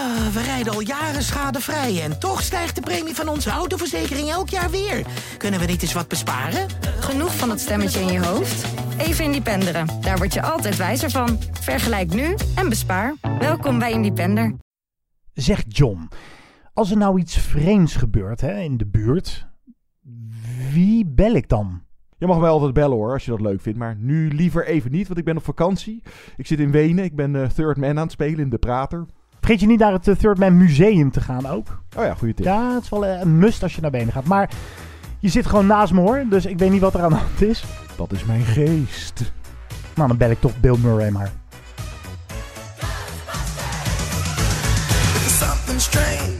Ah, we rijden al jaren schadevrij en toch stijgt de premie van onze autoverzekering elk jaar weer. Kunnen we niet eens wat besparen? Genoeg van dat stemmetje in je hoofd? Even Independeren. Daar word je altijd wijzer van. Vergelijk nu en bespaar. Welkom bij Independer. Zegt John, als er nou iets vreemds gebeurt hè, in de buurt, wie bel ik dan? Je mag mij altijd bellen hoor, als je dat leuk vindt. Maar nu liever even niet, want ik ben op vakantie. Ik zit in Wenen. Ik ben eh, Third Man aan het spelen in De Prater. Vergeet je niet naar het eh, Third Man Museum te gaan ook. Oh ja, goede tip. Ja, het is wel eh, een must als je naar Wenen gaat. Maar je zit gewoon naast me hoor, dus ik weet niet wat er aan de hand is. Dat is mijn geest. Nou, dan bel ik toch Bill Murray maar. Something strange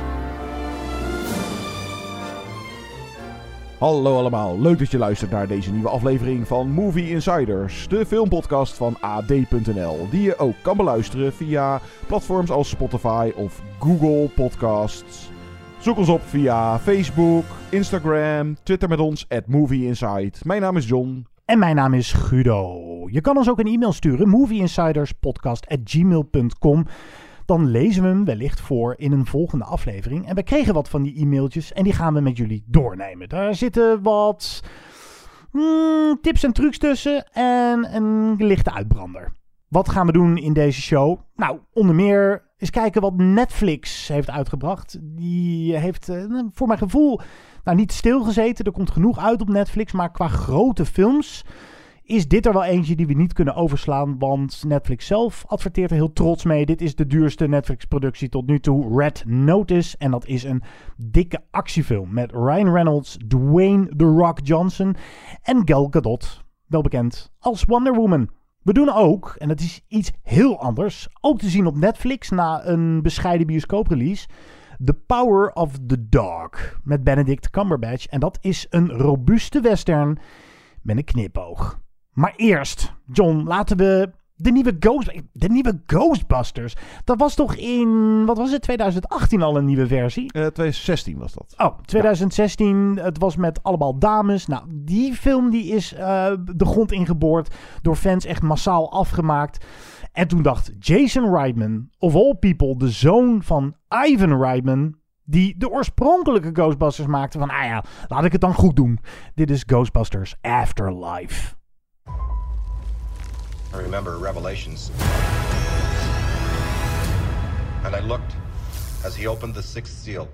Hallo allemaal, leuk dat je luistert naar deze nieuwe aflevering van Movie Insiders, de filmpodcast van AD.nl, die je ook kan beluisteren via platforms als Spotify of Google Podcasts. Zoek ons op via Facebook, Instagram, Twitter met ons, at Movie Inside. Mijn naam is John. En mijn naam is Guido. Je kan ons ook een e-mail sturen, movieinsiderspodcast.gmail.com. Dan lezen we hem wellicht voor in een volgende aflevering. En we kregen wat van die e-mailtjes en die gaan we met jullie doornemen. Daar zitten wat hmm, tips en trucs tussen en een lichte uitbrander. Wat gaan we doen in deze show? Nou, onder meer eens kijken wat Netflix heeft uitgebracht. Die heeft eh, voor mijn gevoel nou, niet stilgezeten. Er komt genoeg uit op Netflix. Maar qua grote films is dit er wel eentje die we niet kunnen overslaan. Want Netflix zelf adverteert er heel trots mee. Dit is de duurste Netflix-productie tot nu toe. Red Notice. En dat is een dikke actiefilm met Ryan Reynolds, Dwayne The Rock Johnson en Gal Gadot. Wel bekend als Wonder Woman. We doen ook, en dat is iets heel anders, ook te zien op Netflix na een bescheiden bioscooprelease. The Power of the Dog met Benedict Cumberbatch. En dat is een robuuste western met een knipoog. Maar eerst, John, laten we de nieuwe, Ghost, de nieuwe Ghostbusters. Dat was toch in, wat was het, 2018 al een nieuwe versie? Eh 2016 was dat. Oh, 2016. Het was met allemaal dames. Nou, die film die is eh, de grond ingeboord. Door fans echt massaal afgemaakt. En toen dacht Jason Reitman, of all people, de zoon van Ivan Reitman... die de oorspronkelijke Ghostbusters maakte van... ah ja, laat ik het dan goed doen. Dit is Ghostbusters Afterlife. I remember Revelations. And I looked as he opened the sixth seal.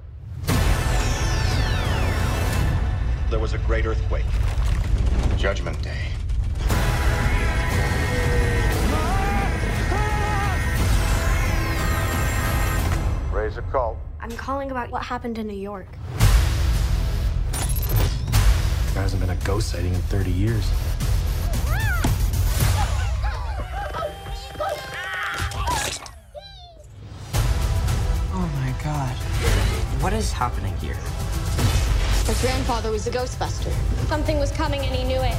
There was a great earthquake. Judgment Day. Raise a call. I'm calling about what happened in New York. There hasn't been a ghost sighting in 30 years. Is happening here? His grandfather was a Ghostbuster. Something was coming and he knew it.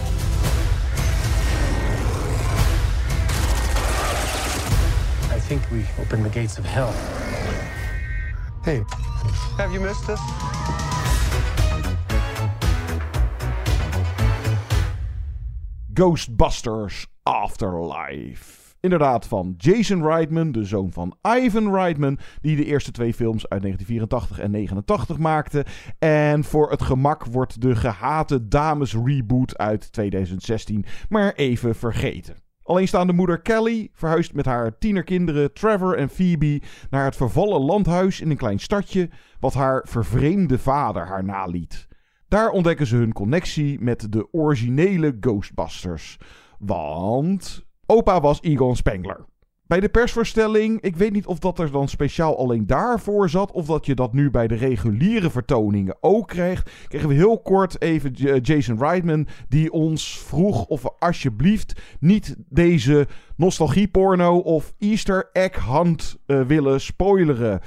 I think we opened the gates of hell. Hey, have you missed us? Ghostbusters Afterlife. Inderdaad, van Jason Reitman, de zoon van Ivan Reitman, die de eerste twee films uit 1984 en 89 maakte. En voor het gemak wordt de gehate dames reboot uit 2016 maar even vergeten. Alleenstaande moeder Kelly verhuist met haar tienerkinderen Trevor en Phoebe naar het vervallen landhuis in een klein stadje, wat haar vervreemde vader haar naliet. Daar ontdekken ze hun connectie met de originele Ghostbusters. Want opa was Egon Spengler. bij de persvoorstelling, ik weet niet of dat er dan speciaal alleen daarvoor zat. Of dat je dat nu bij de reguliere vertoningen ook krijgt. Kregen we heel kort even J- Jason Reitman. Die ons vroeg of we alsjeblieft niet deze nostalgieporno of Easter egg hand eh, willen spoileren.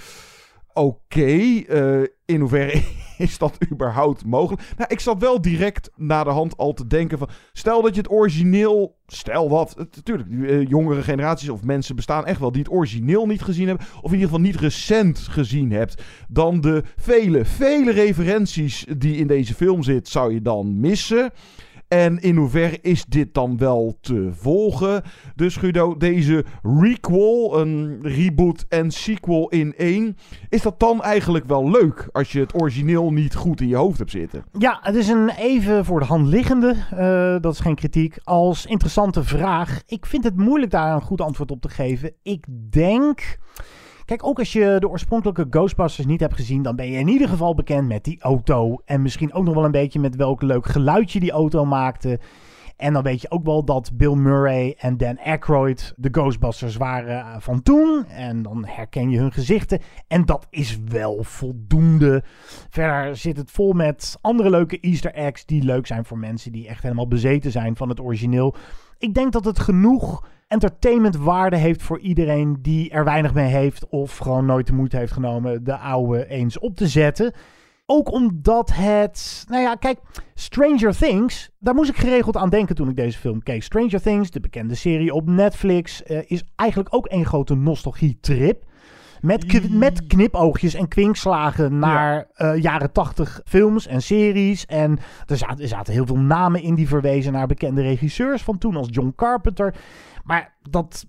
Oké, eh, in hoeverre is dat überhaupt mogelijk? Nou, ik zat wel direct na de hand al te denken van... Stel dat je het origineel... Stel wat, natuurlijk, eh, jongere generaties of mensen bestaan echt wel... die het origineel niet gezien hebben... of in ieder geval niet recent gezien hebt... dan de vele, vele referenties die in deze film zit... zou je dan missen... En in hoeverre is dit dan wel te volgen? Dus Guido, deze requel, een reboot en sequel in één. Is dat dan eigenlijk wel leuk als je het origineel niet goed in je hoofd hebt zitten? Ja, het is een even voor de hand liggende, eh, dat is geen kritiek, als interessante vraag. Ik vind het moeilijk daar een goed antwoord op te geven. Ik denk... Kijk, ook als je de oorspronkelijke Ghostbusters niet hebt gezien, dan ben je in ieder geval bekend met die auto. En misschien ook nog wel een beetje met welk leuk geluidje die auto maakte. En dan weet je ook wel dat Bill Murray en Dan Aykroyd de Ghostbusters waren eh, van toen. En dan herken je hun gezichten. En dat is wel voldoende. Verder zit het vol met andere leuke Easter eggs die leuk zijn voor mensen die echt helemaal bezeten zijn van het origineel. Ik denk dat het genoeg entertainmentwaarde heeft voor iedereen die er weinig mee heeft of gewoon nooit de moeite heeft genomen de oude eens op te zetten. Ook omdat het, nou ja, kijk, Stranger Things, daar moest ik geregeld aan denken toen ik deze film keek. Stranger Things, de bekende serie op Netflix, eh, is eigenlijk ook een grote nostalgietrip. Met, k- met knipoogjes en kwinkslagen naar eh, jaren tachtig films en series. En er zaten, er zaten heel veel namen in die verwezen naar bekende regisseurs van toen, als John Carpenter. Maar dat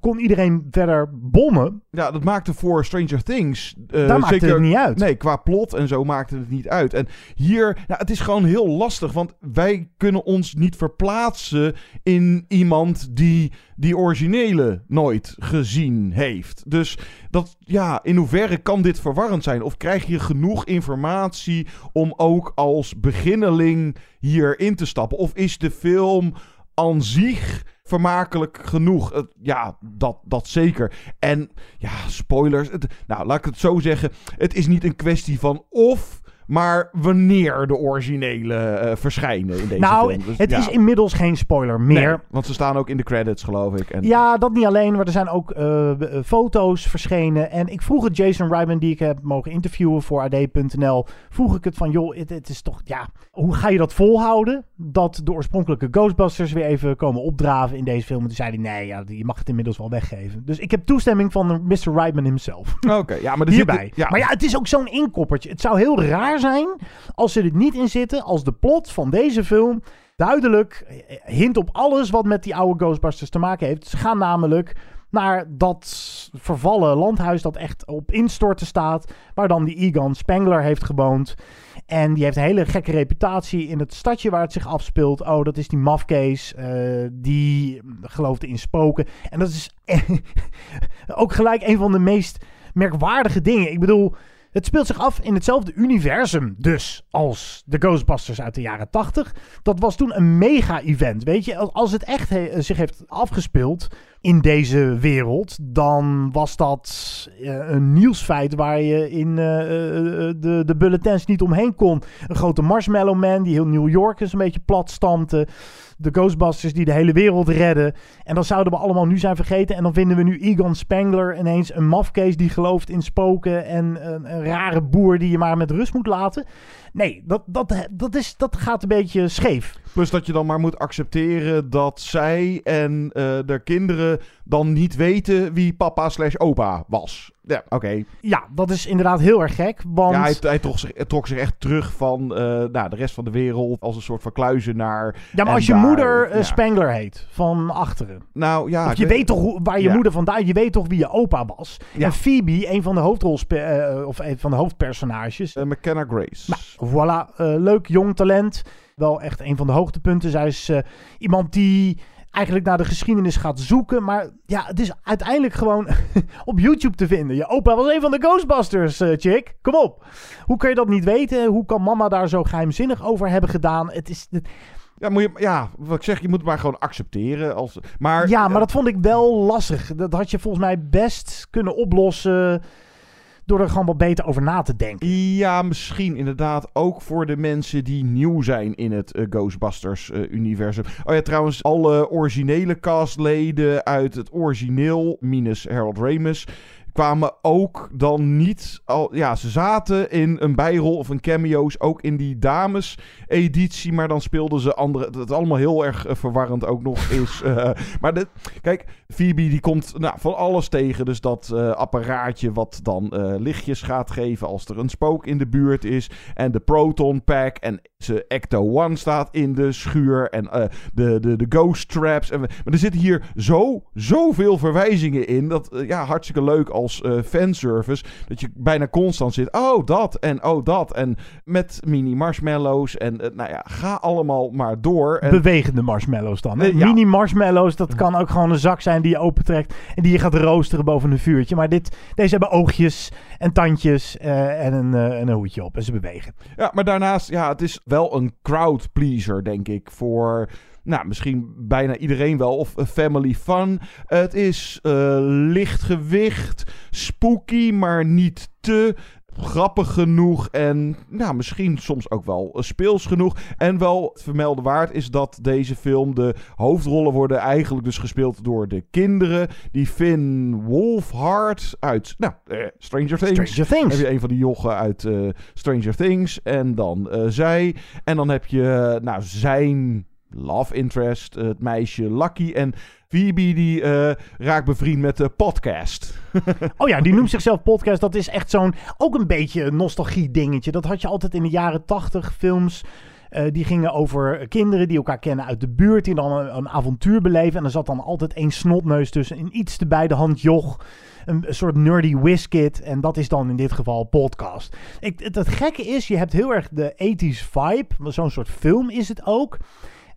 kon iedereen verder bommen. Ja, dat maakte voor Stranger Things. eh, Daar maakte zeker, het niet uit. Nee, qua plot en zo maakte het niet uit. En hier, nou, het is gewoon heel lastig. Want wij kunnen ons niet verplaatsen in iemand die die originele nooit gezien heeft. Dus dat, ja, in hoeverre kan dit verwarrend zijn? Of krijg je genoeg informatie om ook als beginneling hierin te stappen? Of is de film aan zich vermakelijk genoeg. Ja, dat, dat zeker. En ja, spoilers. Het, nou, laat ik het zo zeggen. Het is niet een kwestie van of, maar wanneer de originele eh, verschijnen in deze nou, film. Dus, het ja. is inmiddels geen spoiler meer. Nee, want ze staan ook in de credits, geloof ik. En, Ja, dat niet alleen, maar er zijn ook eh, eh, foto's verschenen. En ik vroeg het Jason Ryman, die ik heb mogen interviewen voor AD.nl, vroeg ik het van, joh, het, het is toch, ja, hoe ga je dat volhouden? Dat de oorspronkelijke Ghostbusters weer even komen opdraven in deze film. En toen zei hij, nee, ja, je mag het inmiddels wel weggeven. Dus ik heb toestemming van Mr. Ryman himself. Oké, ja, maar er Hierbij. zit... Ja, Maar ja, het is ook zo'n inkoppertje. Het zou heel raar zijn als ze er niet in zitten, als de plot van deze film duidelijk eh, hint op alles wat met die oude Ghostbusters te maken heeft. Ze gaan namelijk naar dat vervallen landhuis dat echt op instorten staat, waar dan die Egon Spengler heeft gewoond. En die heeft een hele gekke reputatie in het stadje waar het zich afspeelt. Oh, dat is die mafkees. eh, die geloofde in spoken. En dat is ook gelijk een van de meest merkwaardige dingen. Ik bedoel, het speelt zich af in hetzelfde universum dus als de Ghostbusters uit de jaren 80. Dat was toen een mega-event, weet je. Als, het echt zich heeft afgespeeld in deze wereld, dan was dat eh, een nieuwsfeit waar je in eh, eh, de, de bulletins niet omheen kon. Een grote Marshmallow Man die heel New York eens een beetje plat stampte. De Ghostbusters die de hele wereld redden. En dan zouden we allemaal nu zijn vergeten. En dan vinden we nu Egon Spengler ineens een mafkees die gelooft in spoken. En een rare boer die je maar met rust moet laten. Nee, dat, dat, dat, is, dat gaat een beetje scheef. Plus dat je dan maar moet accepteren dat zij en eh de kinderen dan niet weten wie papa slash opa was. Ja, oké. Ja, dat is inderdaad heel erg gek. Want Ja, hij, hij trok, zich, hij trok zich echt terug van eh, nou, de rest van de wereld als een soort van kluizenaar. Ja, maar als je daar- moeder eh, ja. Spengler heet, van achteren. Nou ja, Of je weet toch waar je Ja. moeder vandaan, je weet toch wie je opa was. Ja. En Phoebe, een van de hoofdrolspe eh, of een van de hoofdpersonages. Eh, McKenna Grace. Nou, voilà, leuk jong talent. Wel echt een van de hoogtepunten. Zij is iemand die eigenlijk naar de geschiedenis gaat zoeken. Maar ja, het is uiteindelijk gewoon op YouTube te vinden. Je opa was een van de Ghostbusters, eh, chick. Kom op. Hoe kun je dat niet weten? Hoe kan mama daar zo geheimzinnig over hebben gedaan? Het is... Het, Ja, moet je, ja, wat ik zeg, je moet het maar gewoon accepteren. Als, maar, ja, maar dat vond ik wel lastig. Dat had je volgens mij best kunnen oplossen door er gewoon wat beter over na te denken. Ja, misschien inderdaad ook voor de mensen die nieuw zijn in het eh, Ghostbusters-universum. oh ja, trouwens, alle originele castleden uit het origineel, minus Harold Ramis, kwamen ook dan niet al. Ja, ze zaten in een bijrol of een cameo's ook in die dames-editie, maar dan speelden ze andere. Dat allemaal heel erg eh, verwarrend ook nog is. eh, maar de, kijk, Phoebe die komt nou, van alles tegen. Dus dat eh, apparaatje wat dan lichtjes gaat geven als er een spook in de buurt is. En de Proton Pack en ze Ecto One staat in de schuur. En de, de, de Ghost Traps. En, maar er zitten hier zo, zoveel verwijzingen in. Dat ja, hartstikke leuk als eh, fanservice. Dat je bijna constant zit. Oh, dat en oh, dat. En met mini marshmallows. En eh, nou ja, ga allemaal maar door. En, Bewegende marshmallows dan. hè? Eh, ja. Mini marshmallows, dat kan ook gewoon een zak zijn die je opentrekt en die je gaat roosteren boven een vuurtje. Maar dit, deze hebben oogjes en tandjes en, een, en een hoedje op en ze bewegen. Ja, maar daarnaast, ja, het is wel een crowd pleaser, denk ik. Voor, nou, misschien bijna iedereen wel. Of een family fun. Het is eh, licht gewicht, spooky, maar niet te grappig genoeg. En nou, misschien soms ook wel eh, speels genoeg. En wel het vermelden waard is dat deze film, de hoofdrollen worden eigenlijk dus gespeeld door de kinderen. Die Finn Wolfhard uit, nou, eh, Stranger Things. Stranger Things. Heb je een van die jochen uit eh, Stranger Things. En dan eh, zij. En dan heb je, eh, nou, zijn love interest, eh, het meisje Lucky. En Phoebe die eh, raakt bevriend met de podcast. Oh ja, die noemt zichzelf podcast. Dat is echt zo'n, ook een beetje een nostalgie dingetje. Dat had je altijd in de jaren tachtig films. Eh, die gingen over kinderen die elkaar kennen uit de buurt. Die dan een, avontuur beleven. En er zat dan altijd één snotneus tussen. Een iets te bij de hand joch. Een, een soort nerdy whiskit. En dat is dan in dit geval podcast. Ik, het, het gekke is, je hebt heel erg de 80s vibe. Zo'n soort film is het ook.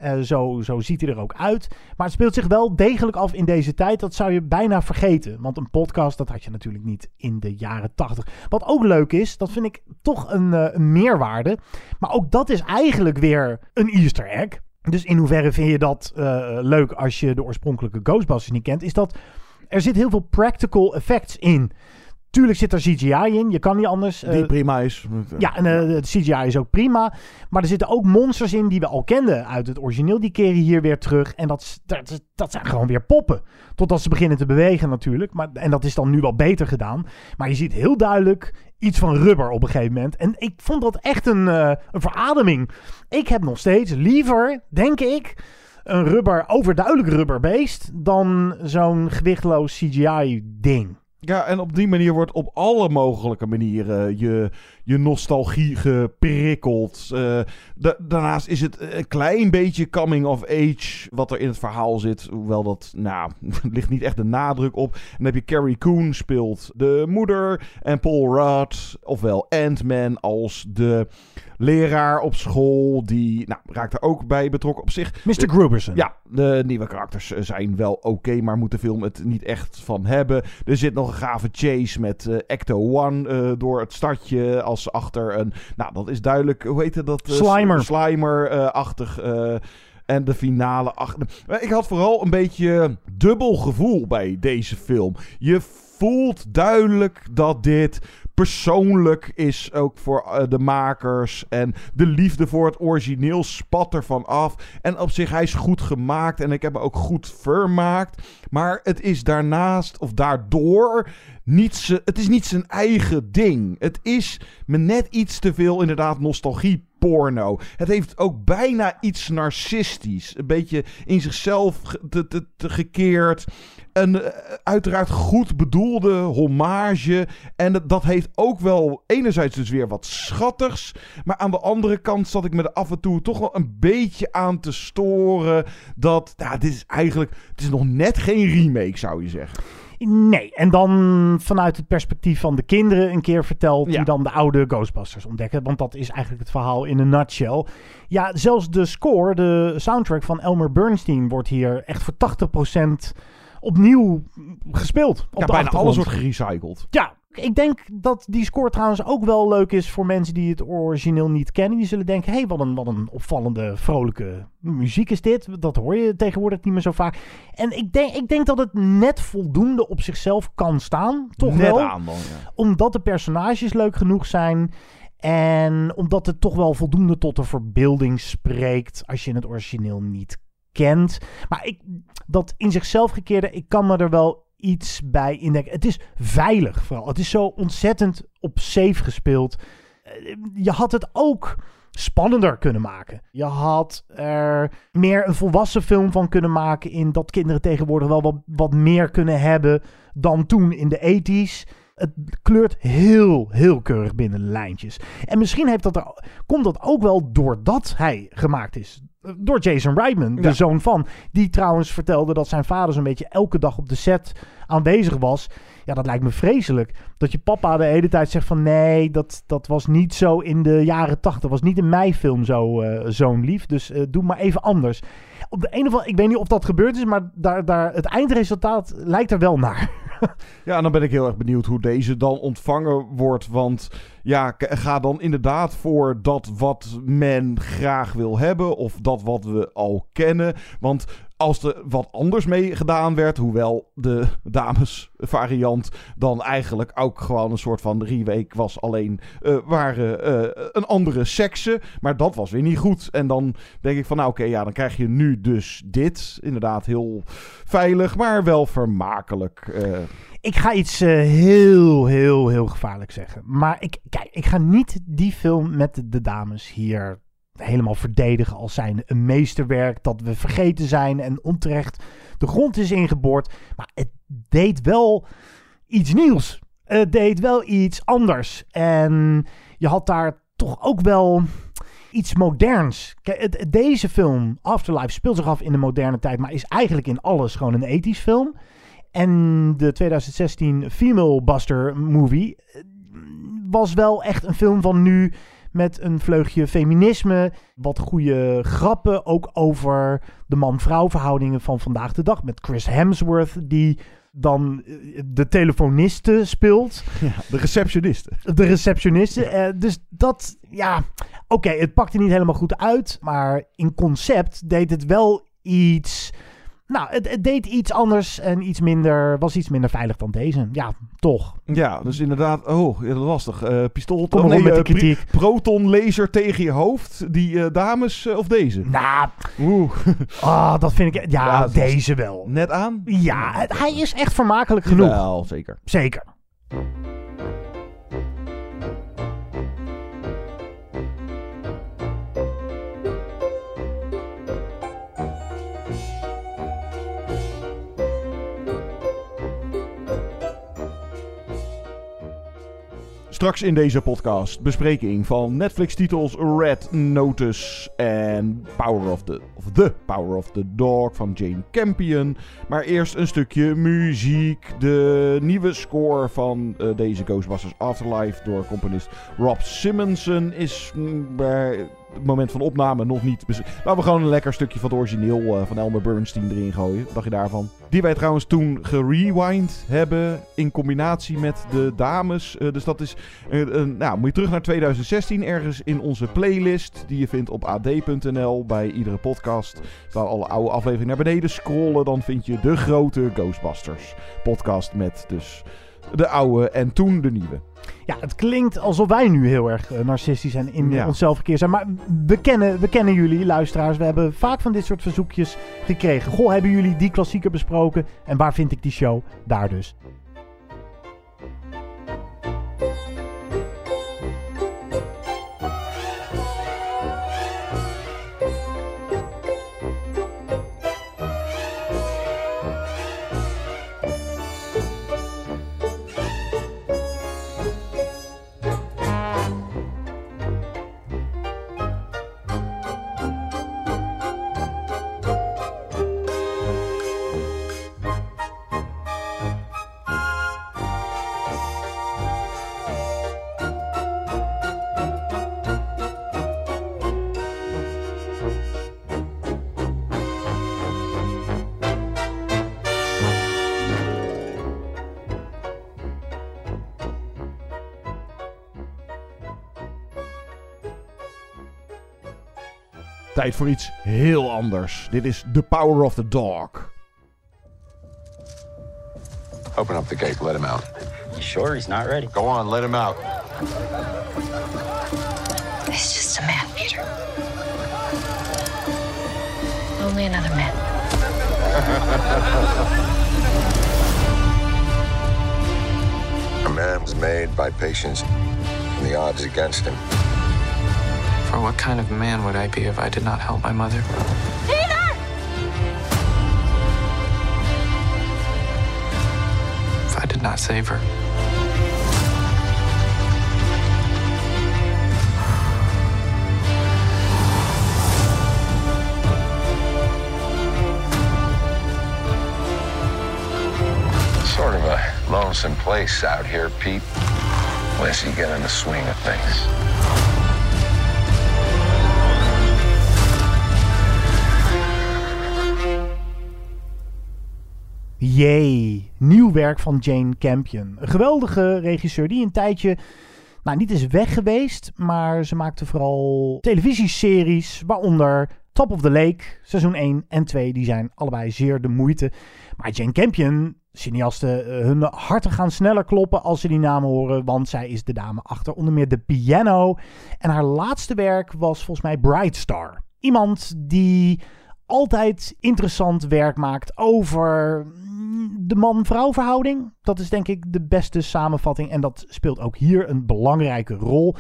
Eh, zo, zo ziet hij er ook uit. Maar het speelt zich wel degelijk af in deze tijd. Dat zou je bijna vergeten. Want een podcast, dat had je natuurlijk niet in de jaren 80. Wat ook leuk is, dat vind ik toch een, eh, een meerwaarde. Maar ook dat is eigenlijk weer een Easter egg. Dus in hoeverre vind je dat eh, leuk als je de oorspronkelijke Ghostbusters niet kent? Is dat er zit heel veel practical effects in. Tuurlijk zit er CGI in, je kan niet anders. Die Eh, prima is. ja, en eh, de CGI is ook prima. Maar er zitten ook monsters in die we al kenden uit het origineel. Die keren hier weer terug. En dat, dat, dat zijn gewoon weer poppen. Totdat ze beginnen te bewegen natuurlijk. Maar, en dat is dan nu wel beter gedaan. Maar je ziet heel duidelijk iets van rubber op een gegeven moment. En ik vond dat echt een, eh, een verademing. Ik heb nog steeds liever, denk ik, een rubber, overduidelijk rubberbeest... dan zo'n gewichtloos CGI-ding. Ja, en op die manier wordt op alle mogelijke manieren je, je nostalgie geprikkeld. Eh, da- daarnaast is het een klein beetje coming of age wat er in het verhaal zit. Hoewel dat, nou, ligt niet echt de nadruk op. En dan heb je Carrie Coon speelt de moeder. En Paul Rudd, ofwel Ant-Man, als de leraar op school. Die, nou, raakt er ook bij betrokken op zich. Mr. Gruberson. Ja, de nieuwe karakters eh, zijn wel oké, maar moet de film het niet echt van hebben. Er zit nog een gave chase met eh, Ecto One eh, door het stadje als achter een... Nou, dat is duidelijk, hoe heet dat? eh, Slimer. Slimer-achtig... eh, en de finale achter. Maar Ik had vooral een beetje dubbel gevoel bij deze film. Je voelt duidelijk dat dit persoonlijk is ook voor eh, de makers. En de liefde voor het origineel spat ervan af. En op zich, hij is goed gemaakt. En ik heb hem ook goed vermaakt. Maar het is daarnaast, of daardoor, niet het is niet zijn eigen ding. Het is me net iets te veel inderdaad nostalgie porno. Het heeft ook bijna iets narcistisch. Een beetje in zichzelf gekeerd. Een eh, uiteraard goed bedoelde hommage. En dat, dat heeft ook wel enerzijds dus weer wat schattigs. Maar aan de andere kant zat ik me er af en toe toch wel een beetje aan te storen. Dat, nou, dit is eigenlijk, het is nog net geen remake zou je zeggen. Nee, en dan vanuit het perspectief van de kinderen een keer verteld Ja. die dan de oude Ghostbusters ontdekken. Want dat is eigenlijk het verhaal in een nutshell. Ja, zelfs de score, de soundtrack van Elmer Bernstein wordt hier echt voor 80% opnieuw gespeeld. Op Ja, bijna alles wordt gerecycled. Ja, Ik denk dat die score trouwens ook wel leuk is voor mensen die het origineel niet kennen. Die zullen denken, hé, hey, wat, een, wat een opvallende, vrolijke muziek is dit. Dat hoor je tegenwoordig niet meer zo vaak. En ik denk, ik denk dat het net voldoende op zichzelf kan staan. Toch Net wel. aan dan, ja. Omdat de personages leuk genoeg zijn. En omdat het toch wel voldoende tot de verbeelding spreekt als je het origineel niet kent. Maar ik, dat in zichzelf gekeerde, ik kan me er wel iets bij indenken. Het is veilig vooral. Het is zo ontzettend op safe gespeeld. Eh, Je had het ook spannender kunnen maken. Je had er meer een volwassen film van kunnen maken in dat kinderen tegenwoordig wel wat, wat meer kunnen hebben dan toen in de 80s. Het kleurt heel, heel keurig binnen de lijntjes. En misschien heeft dat er, komt dat ook wel doordat hij gemaakt is. Door Jason Reitman, de Ja. zoon van. Die trouwens vertelde dat zijn vader zo'n beetje elke dag op de set aanwezig was. Ja, dat lijkt me vreselijk. Dat je papa de hele tijd zegt van... nee, dat, dat was niet zo in de jaren tachtig. was niet in mijn film zo eh, zo'n lief. Dus eh, doe maar even anders. Op de een of andere... Ik weet niet of dat gebeurd is... maar daar, daar, het eindresultaat lijkt er wel naar. Ja, en dan ben ik heel erg benieuwd hoe deze dan ontvangen wordt. Want ja, ga dan inderdaad voor dat wat men graag wil hebben. Of dat wat we al kennen. Want als er wat anders mee gedaan werd, hoewel de dames variant dan eigenlijk ook gewoon een soort van remake was, alleen eh, waren eh, een andere sekse, maar dat was weer niet goed. En dan denk ik van, nou oké, ja, dan krijg je nu dus dit. Inderdaad heel veilig, maar wel vermakelijk. eh. Ik ga iets heel, heel, heel gevaarlijk zeggen. Maar ik, kijk, ik ga niet die film met de dames hier helemaal verdedigen als zijn een meesterwerk dat we vergeten zijn en onterecht de grond is ingeboord. Maar het deed wel iets nieuws. Het deed wel iets anders. En je had daar toch ook wel iets moderns. Deze film, Afterlife, speelt zich af in de moderne tijd, maar is eigenlijk in alles gewoon een ethisch film. En de 2016 Female Buster movie eh, was wel echt een film van nu met een vleugje feminisme, wat goede grappen ook over de man-vrouw verhoudingen van vandaag de dag met Chris Hemsworth die dan eh, de telefoniste speelt. de receptioniste. De receptioniste. eh, dus dat, ja, oké, het pakte niet helemaal goed uit. Maar in concept deed het wel iets. Nou, het, het deed iets anders en iets minder, was iets minder veilig dan deze. Ja, toch. Ja, dus inderdaad, oh, lastig. Eh pistool, Kom oh, met eh, die kritiek. proton laser tegen je hoofd. Die eh, dames of deze? Nou, Oeh. ah, dat vind ik, ja, deze wel. Net aan? Ja, het- hij is echt vermakelijk genoeg. Wel, zeker. Zeker. Straks in deze podcast bespreking van Netflix-titels Red Notice en Power of the, of the Power of the Dog van Jane Campion. Maar eerst een stukje muziek. De nieuwe score van eh, deze Ghostbusters Afterlife door componist Rob Simonson is mm, bij moment van opname nog niet... Laten we gewoon een lekker stukje van het origineel eh, van Elmer Bernstein erin gooien. Wat dacht je daarvan? Die wij trouwens toen gerewind hebben in combinatie met de dames. Eh, dus dat is... eh, nou, moet je terug naar 2016 ergens in onze playlist. Die je vindt op ad.nl bij iedere podcast. Staan alle oude afleveringen naar beneden scrollen. Dan vind je de grote Ghostbusters podcast met dus de oude en toen de nieuwe. Ja, het klinkt alsof wij nu heel erg eh, narcistisch en in Ja. onszelf gekeerd zijn. Maar we kennen, we kennen jullie, luisteraars. We hebben vaak van dit soort verzoekjes gekregen. Goh, hebben jullie die klassieker besproken? En waar vind ik die show? Daar dus. Tijd voor iets heel anders. Dit is The Power of the Dog. Open up the gate, let him out. You sure he's not ready? Go on, let him out. He's just a man, Peter. Only another man. A man man's made by patience and the odds against him. For what kind of man would I be if I did not help my mother? Peter! If I did not save her? Sort of a lonesome place out here, Pete. Unless you get in the swing of things. Jee, nieuw werk van Jane Campion. Een geweldige regisseur die een tijdje nou, niet is weg geweest, maar ze maakte vooral televisieseries, waaronder Top of the Lake, seizoen 1 en 2. Die zijn allebei zeer de moeite. Maar Jane Campion, cineasten, eh, hun harten gaan sneller kloppen als ze die namen horen, want zij is de dame achter onder meer de piano. En haar laatste werk was volgens mij Bright Star. Iemand die altijd interessant werk maakt over de man-vrouw verhouding. Dat is denk ik de beste samenvatting en dat speelt ook hier een belangrijke rol.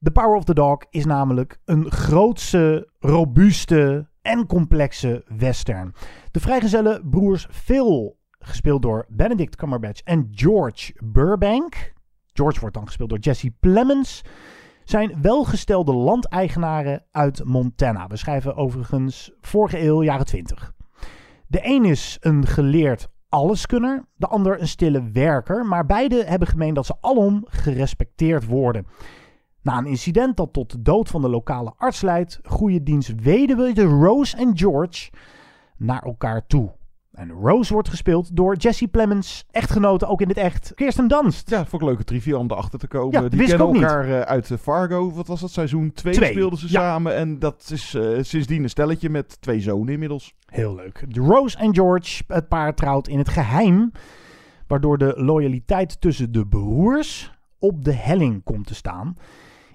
The Power of the Dog is namelijk een grootse, robuuste en complexe western. De vrijgezelle broers Phil, gespeeld door Benedict Cumberbatch en George Burbank. George wordt dan gespeeld door Jesse Plemons zijn welgestelde landeigenaren uit Montana. We schrijven overigens vorige eeuw, jaren 20. De een is een geleerd alleskunner, de ander een stille werker, maar beide hebben gemeen dat ze alom gerespecteerd worden. Na een incident dat tot de dood van de lokale arts leidt, groeien diens weduwe de Rose en George naar elkaar toe. En Rose wordt gespeeld door Jesse Plemons, echtgenote ook in het echt, Kirsten Dunst. Ja, vond ik een leuke trivia om erachter te komen. Ja, Die kennen elkaar eh, uit eh, Fargo. Wat was dat? Seizoen 2 Twee, speelden ze ja. samen. En dat is eh, sindsdien een stelletje met twee zonen inmiddels. Heel leuk. Rose en George, het paar trouwt in het geheim, waardoor de loyaliteit tussen de broers op de helling komt te staan.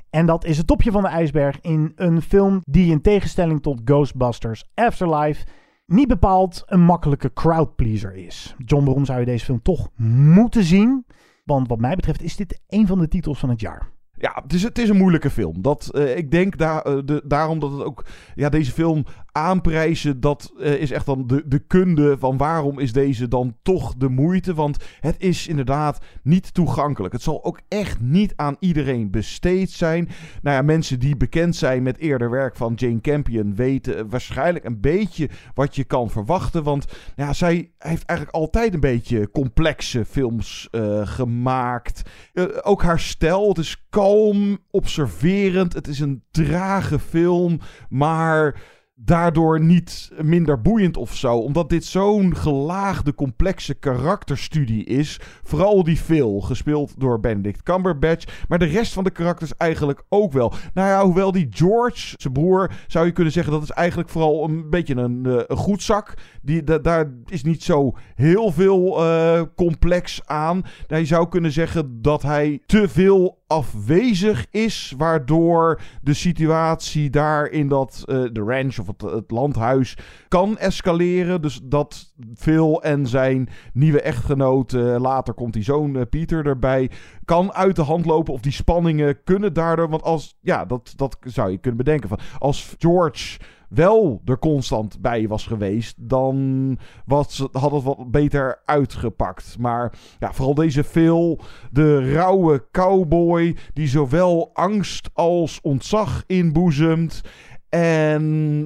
En dat is het topje van de ijsberg in een film die in tegenstelling tot Ghostbusters Afterlife niet bepaald een makkelijke crowdpleaser is. John, waarom zou je deze film toch moeten zien? Want wat mij betreft is dit een van de titels van het jaar. Ja, het is, het is een moeilijke film. Dat, eh, ik denk eh, de, daarom dat het ook... Ja, deze film aanprijzen, dat eh, is echt dan de, de kunde van waarom is deze dan toch de moeite. Want het is inderdaad niet toegankelijk. Het zal ook echt niet aan iedereen besteed zijn. Nou ja, mensen die bekend zijn met eerder werk van Jane Campion weten waarschijnlijk een beetje wat je kan verwachten. Want ja, zij heeft eigenlijk altijd een beetje complexe films eh, gemaakt. Eh, ook haar stijl, het is kalm, observerend. Het is een trage film, maar daardoor niet minder boeiend of zo. Omdat dit zo'n gelaagde, complexe karakterstudie is. Vooral die Phil, gespeeld door Benedict Cumberbatch. Maar de rest van de karakters eigenlijk ook wel. Nou ja, hoewel die George, zijn broer, zou je kunnen zeggen... dat is eigenlijk vooral een beetje een, eh, een goedzak. Die, da- daar is niet zo heel veel eh, complex aan. Nou, je zou kunnen zeggen dat hij te veel afwezig is, waardoor de situatie daar in dat eh, de ranch of het, landhuis kan escaleren. Dus dat Phil en zijn nieuwe echtgenoot, eh, later komt die zoon eh, Pieter erbij, kan uit de hand lopen. Of die spanningen kunnen daardoor, want als, ja, dat, dat zou je kunnen bedenken van, als George wel er constant bij was geweest, dan was, had het wat beter uitgepakt. Maar ja, vooral deze Phil, de rauwe cowboy, die zowel angst als ontzag inboezemt. En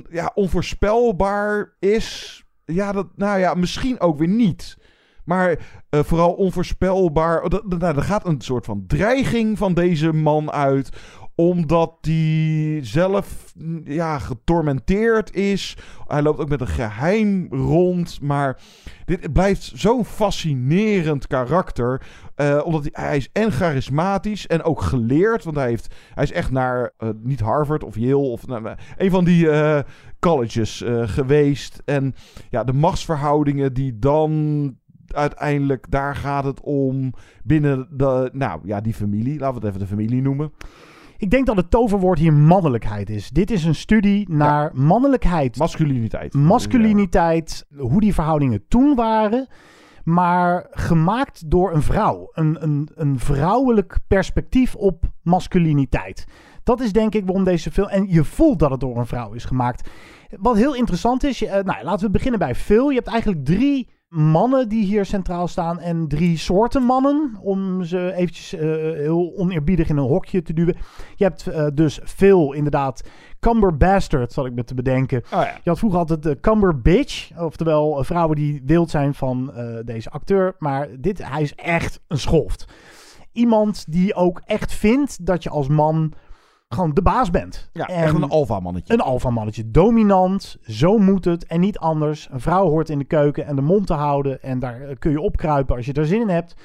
ja, onvoorspelbaar is. Ja, dat, nou ja, misschien ook weer niet. Maar eh, vooral onvoorspelbaar. Dat- Nou, er gaat een soort van dreiging van deze man uit Omdat hij zelf mm, ja, getormenteerd is. Hij loopt ook met een geheim rond. Maar dit blijft zo'n fascinerend karakter. Eh, omdat hij, hij is en charismatisch en ook geleerd. Want hij, heeft, hij is echt naar, eh, niet Harvard of Yale of nou, een van die eh, colleges geweest. En ja, de machtsverhoudingen die dan uiteindelijk, daar gaat het om binnen de, nou ja, die familie. Laten we het even de familie noemen. Ik denk dat het toverwoord hier mannelijkheid is. Dit is een studie naar mannelijkheid. Masculiniteit. Masculiniteit, hoe die verhoudingen toen waren. Maar gemaakt door een vrouw. Een, een, een vrouwelijk perspectief op masculiniteit. Dat is denk ik waarom deze film... En je voelt dat het door een vrouw is gemaakt. Wat heel interessant is... eh, nou, laten we beginnen bij Phil. Je hebt eigenlijk drie mannen die hier centraal staan. En drie soorten mannen. Om ze eventjes eh, heel oneerbiedig in een hokje te duwen. Je hebt eh, dus Phil inderdaad... Cumber Bastard, zat ik me te bedenken. Oh ja. Je had vroeger altijd de Cumber Bitch. Oftewel eh, vrouwen die wild zijn van deze acteur. Maar dit, hij is echt een schoft. Iemand die ook echt vindt dat je als man gewoon de baas bent. Ja, En echt een alfa-mannetje. Een alfamannetje. Dominant. Zo moet het en niet anders. Een vrouw hoort in de keuken en de mond te houden. En daar eh, kun je opkruipen als je er zin in hebt.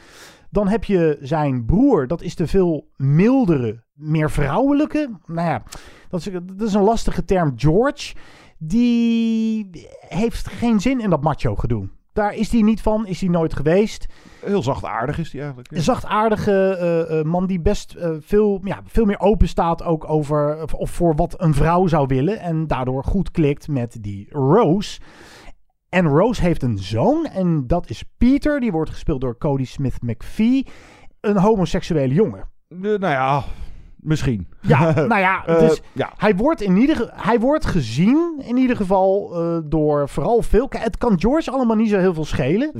Dan heb je zijn broer. Dat is de veel mildere, meer vrouwelijke. Nou ja, dat is, dat is een lastige term. George. Die heeft geen zin in dat macho gedoe. Daar is hij niet van. Is hij nooit geweest. Heel zachtaardig is hij eigenlijk. ja. Een zachtaardige eh, eh, man die best eh, veel, ja, veel meer open staat ook over of, of voor wat een vrouw zou willen. En daardoor goed klikt met die Rose. En Rose heeft een zoon en dat is Peter. Die wordt gespeeld door Cody Smith McPhee. Een homoseksuele jongen. Nou ja, misschien. Ja, nou ja, Eh, dus ja. Hij, wordt in ieder, hij wordt gezien in ieder geval eh, door vooral veel... Het kan George allemaal niet zo heel veel schelen.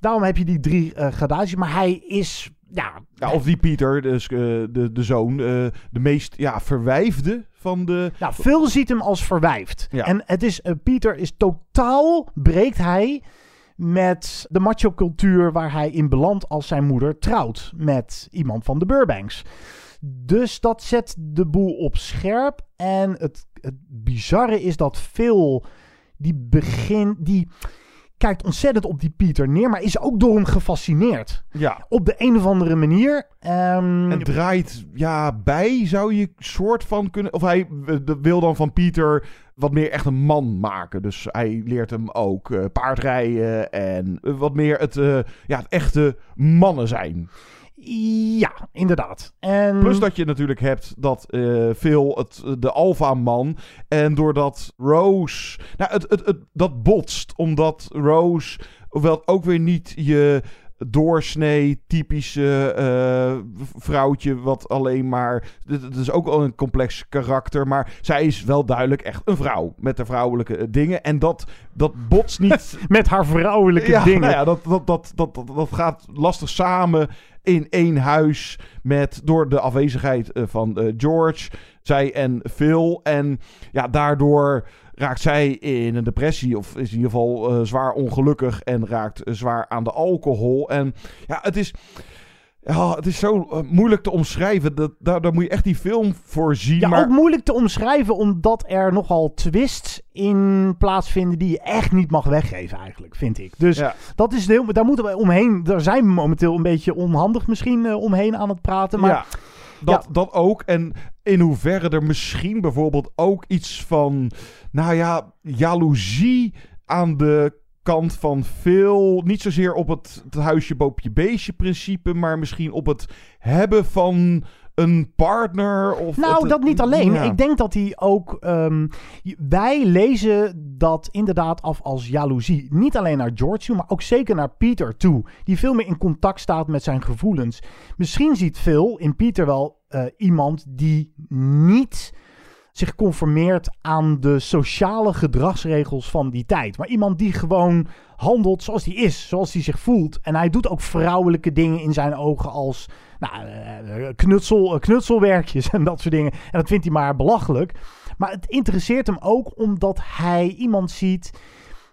Daarom heb je die drie eh gradaties. Maar hij is... Ja, Ja, of die Pieter, dus, de, de zoon, de meest ja, verwijfde van de... Ja, Phil ziet hem als verwijfd. Ja. En het is, Pieter is totaal, breekt hij met de macho-cultuur waar hij in belandt als zijn moeder trouwt met iemand van de Burbanks. Dus dat zet de boel op scherp. En het, het bizarre is dat Phil, die begin, die kijkt ontzettend op die Pieter neer, maar is ook door hem gefascineerd. Ja. Op de een of andere manier. Ehm, En draait ja, bij, zou je soort van kunnen... Of hij wil dan van Pieter wat meer echt een man maken. Dus hij leert hem ook eh, paardrijden en eh, wat meer het, eh, ja, het echte mannen zijn. Ja, inderdaad. En Plus dat je natuurlijk hebt dat eh veel het, de alfa-man. En doordat Rose. Nou, het, het, het, dat botst. Omdat Rose. Wel ook weer niet je doorsnee typische eh, vrouwtje wat alleen maar het is ook al een complex karakter maar zij is wel duidelijk echt een vrouw met de vrouwelijke eh, dingen en dat dat botst niet met haar vrouwelijke ja, dingen. nou ja, dat, dat, dat, dat, dat, dat gaat lastig samen in één huis met door de afwezigheid eh, van eh, George, zij en Phil. En ja, daardoor raakt zij in een depressie of is in ieder geval eh, zwaar ongelukkig en raakt zwaar aan de alcohol. En ja, het is... Ja, het is zo eh, moeilijk te omschrijven. Dat, daar, daar moet je echt die film voor zien. Ja, maar ook moeilijk te omschrijven, omdat er nogal twists in plaatsvinden die je echt niet mag weggeven, eigenlijk, vind ik. Dus Ja. dat is heel, daar moeten we omheen. Daar zijn we momenteel een beetje onhandig misschien eh, omheen aan het praten. Maar ja, dat, dat ook. En in hoeverre er misschien bijvoorbeeld ook iets van, nou ja, jaloezie aan de kant van veel, niet zozeer op het, het huisje boopje beestje principe, maar misschien op het hebben van een partner of Nou, het- dat niet alleen. Ja. Ik denk dat hij ook. ehm, wij lezen dat inderdaad af als jaloezie. Niet alleen naar George toe, maar ook zeker naar Peter toe. Die veel meer in contact staat met zijn gevoelens. Misschien ziet Phil in Peter wel eh, iemand die niet zich conformeert aan de sociale gedragsregels van die tijd. Maar iemand die gewoon handelt zoals hij is, zoals hij zich voelt. En hij doet ook vrouwelijke dingen in zijn ogen als nou, eh, knutsel, eh, knutselwerkjes en dat soort dingen. En dat vindt hij maar belachelijk. Maar het interesseert hem ook omdat hij iemand ziet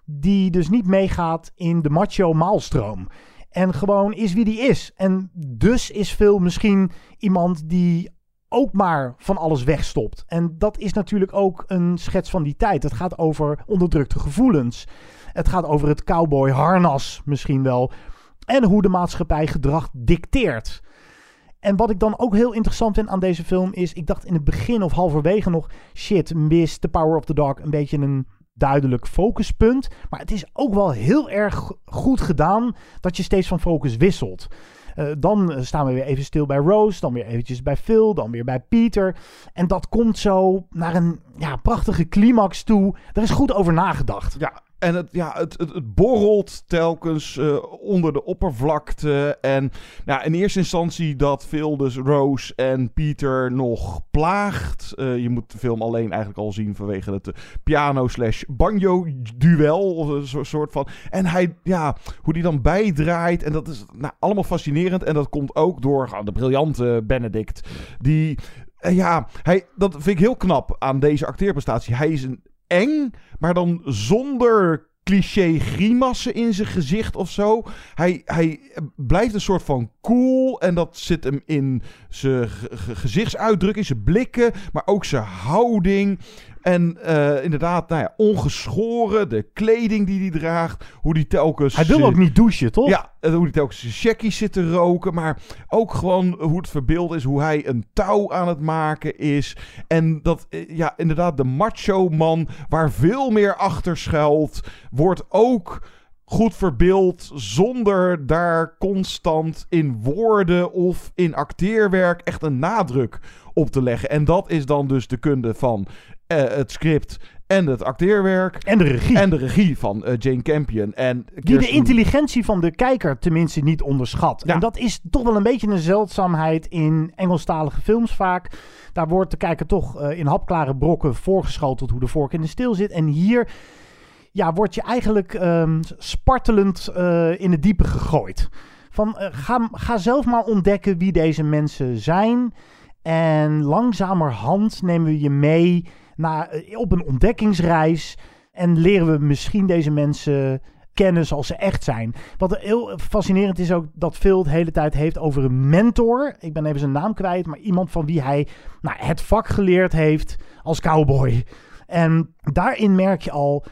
die dus niet meegaat in de macho maalstroom. En gewoon is wie die is. En dus is Phil misschien iemand die ook maar van alles wegstopt. En dat is natuurlijk ook een schets van die tijd. Het gaat over onderdrukte gevoelens. Het gaat over het cowboy harnas misschien wel. En hoe de maatschappij gedrag dicteert. En wat ik dan ook heel interessant vind aan deze film is... ik dacht in het begin of halverwege nog... shit, mist The Power of the Dog een beetje een duidelijk focuspunt. Maar het is ook wel heel erg goed gedaan... dat je steeds van focus wisselt. Uh, dan staan we weer even stil bij Rose, dan weer eventjes bij Phil, dan weer bij Peter. En dat komt zo naar een ja, prachtige climax toe. Er is goed over nagedacht. Ja, en het, ja, het, het, borrelt telkens uh, onder de oppervlakte. En nou, in eerste instantie dat Phil dus Rose en Peter nog plaagt. Uh, je moet de film alleen eigenlijk al zien vanwege het piano slash banjo duel. Of een soort van. En hij, ja, hoe die dan bijdraait. En dat is nou, allemaal fascinerend. En dat komt ook door oh, de briljante Benedict. Die, ja, hij, dat vind ik heel knap aan deze acteerprestatie. Hij is een eng, maar dan zonder cliché grimassen in zijn gezicht of zo. Hij, hij blijft een soort van cool en dat zit hem in zijn gezichtsuitdrukking, zijn blikken, maar ook zijn houding. En uh, inderdaad, nou ja, ongeschoren, de kleding die hij draagt, hoe die telkens... Hij wil ook niet douchen, toch? Ja, hoe hij telkens zijn checkies zit te roken, maar ook gewoon hoe het verbeeld is, hoe hij een touw aan het maken is. En dat, ja, inderdaad, de macho man waar veel meer achter schuilt, wordt ook goed verbeeld zonder daar constant in woorden of in acteerwerk echt een nadruk op te leggen. En dat is dan dus de kunde van het script en het acteerwerk. En de regie. En de regie van uh, Jane Campion. En Die de intelligentie van de kijker tenminste niet onderschat. Ja. En dat is toch wel een beetje een zeldzaamheid in Engelstalige films vaak. Daar wordt de kijker toch uh, in hapklare brokken voorgeschoteld hoe de vork in de steel zit. En hier ja, word je eigenlijk um, spartelend uh, in het diepe gegooid. Van, ga, ga zelf maar ontdekken wie deze mensen zijn. En langzamerhand nemen we je mee naar, op een ontdekkingsreis. En leren we misschien deze mensen kennen zoals ze echt zijn. Wat heel fascinerend is ook dat Phil de hele tijd heeft over een mentor. Ik ben even zijn naam kwijt, maar iemand van wie hij nou, het vak geleerd heeft als cowboy. En daarin merk je al,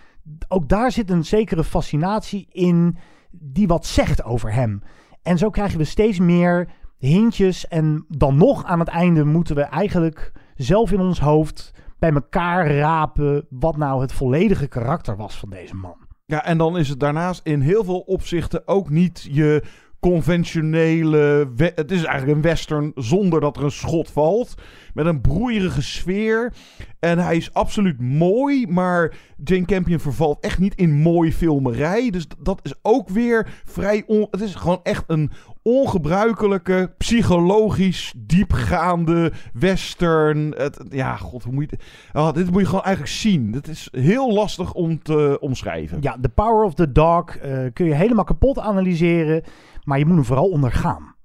ook daar zit een zekere fascinatie in die wat zegt over hem. En zo krijgen we steeds meer hintjes. En dan nog aan het einde moeten we eigenlijk zelf in ons hoofd bij elkaar rapen wat nou het volledige karakter was van deze man. Ja, en dan is het daarnaast in heel veel opzichten ook niet je conventionele. Het is eigenlijk een western zonder dat er een schot valt. Met een broeierige sfeer. En hij is absoluut mooi. Maar Jane Campion vervalt echt niet in mooi filmerij. Dus dat is ook weer vrij. On... Het is gewoon echt een ongebruikelijke, psychologisch diepgaande western. Het, ja, god, hoe moet je. Oh, dit moet je gewoon eigenlijk zien. Dit is heel lastig om te omschrijven. Ja, The Power of the Dog uh, kun je helemaal kapot analyseren. Maar je moet hem vooral ondergaan.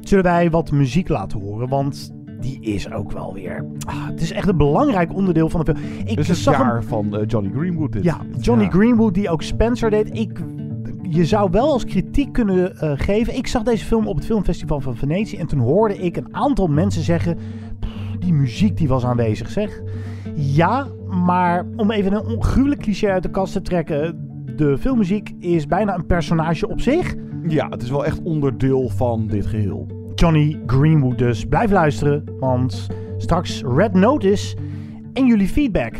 Zullen wij wat muziek laten horen? Want die is ook wel weer. Ah, het is echt een belangrijk onderdeel van de film. Ik het is het jaar van uh, Johnny Greenwood. Dit. Ja, Johnny ja. Greenwood die ook Spencer deed. Ik, je zou wel als kritiek kunnen uh, geven. Ik zag deze film op het filmfestival van Venetië en toen hoorde ik een aantal mensen zeggen: die muziek die was aanwezig, zeg. Ja, maar om even een gruwelijk cliché uit de kast te trekken. De filmmuziek is bijna een personage op zich. Ja, het is wel echt onderdeel van dit geheel. Johnny Greenwood dus. Blijf luisteren, want straks Red Notice en jullie feedback.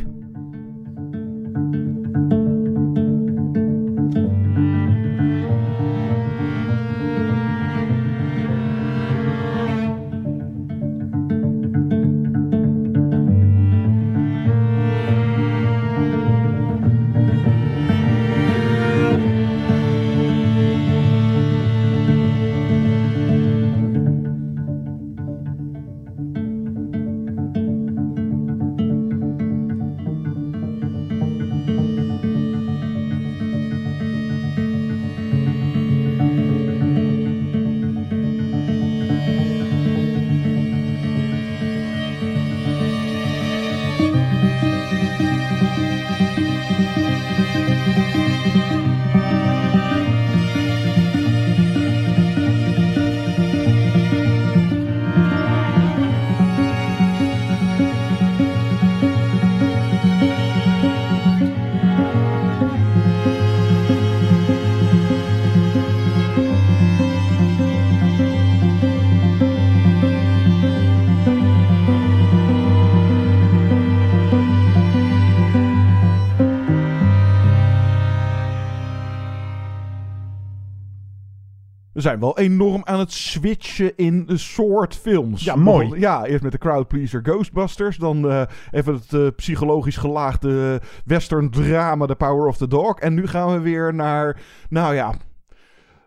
Zijn wel enorm aan het switchen in de soort films. Ja, mooi. Ja, eerst met de crowdpleaser Ghostbusters. Dan eh, even het eh, psychologisch gelaagde western drama The Power of the Dog. En nu gaan we weer naar, nou ja,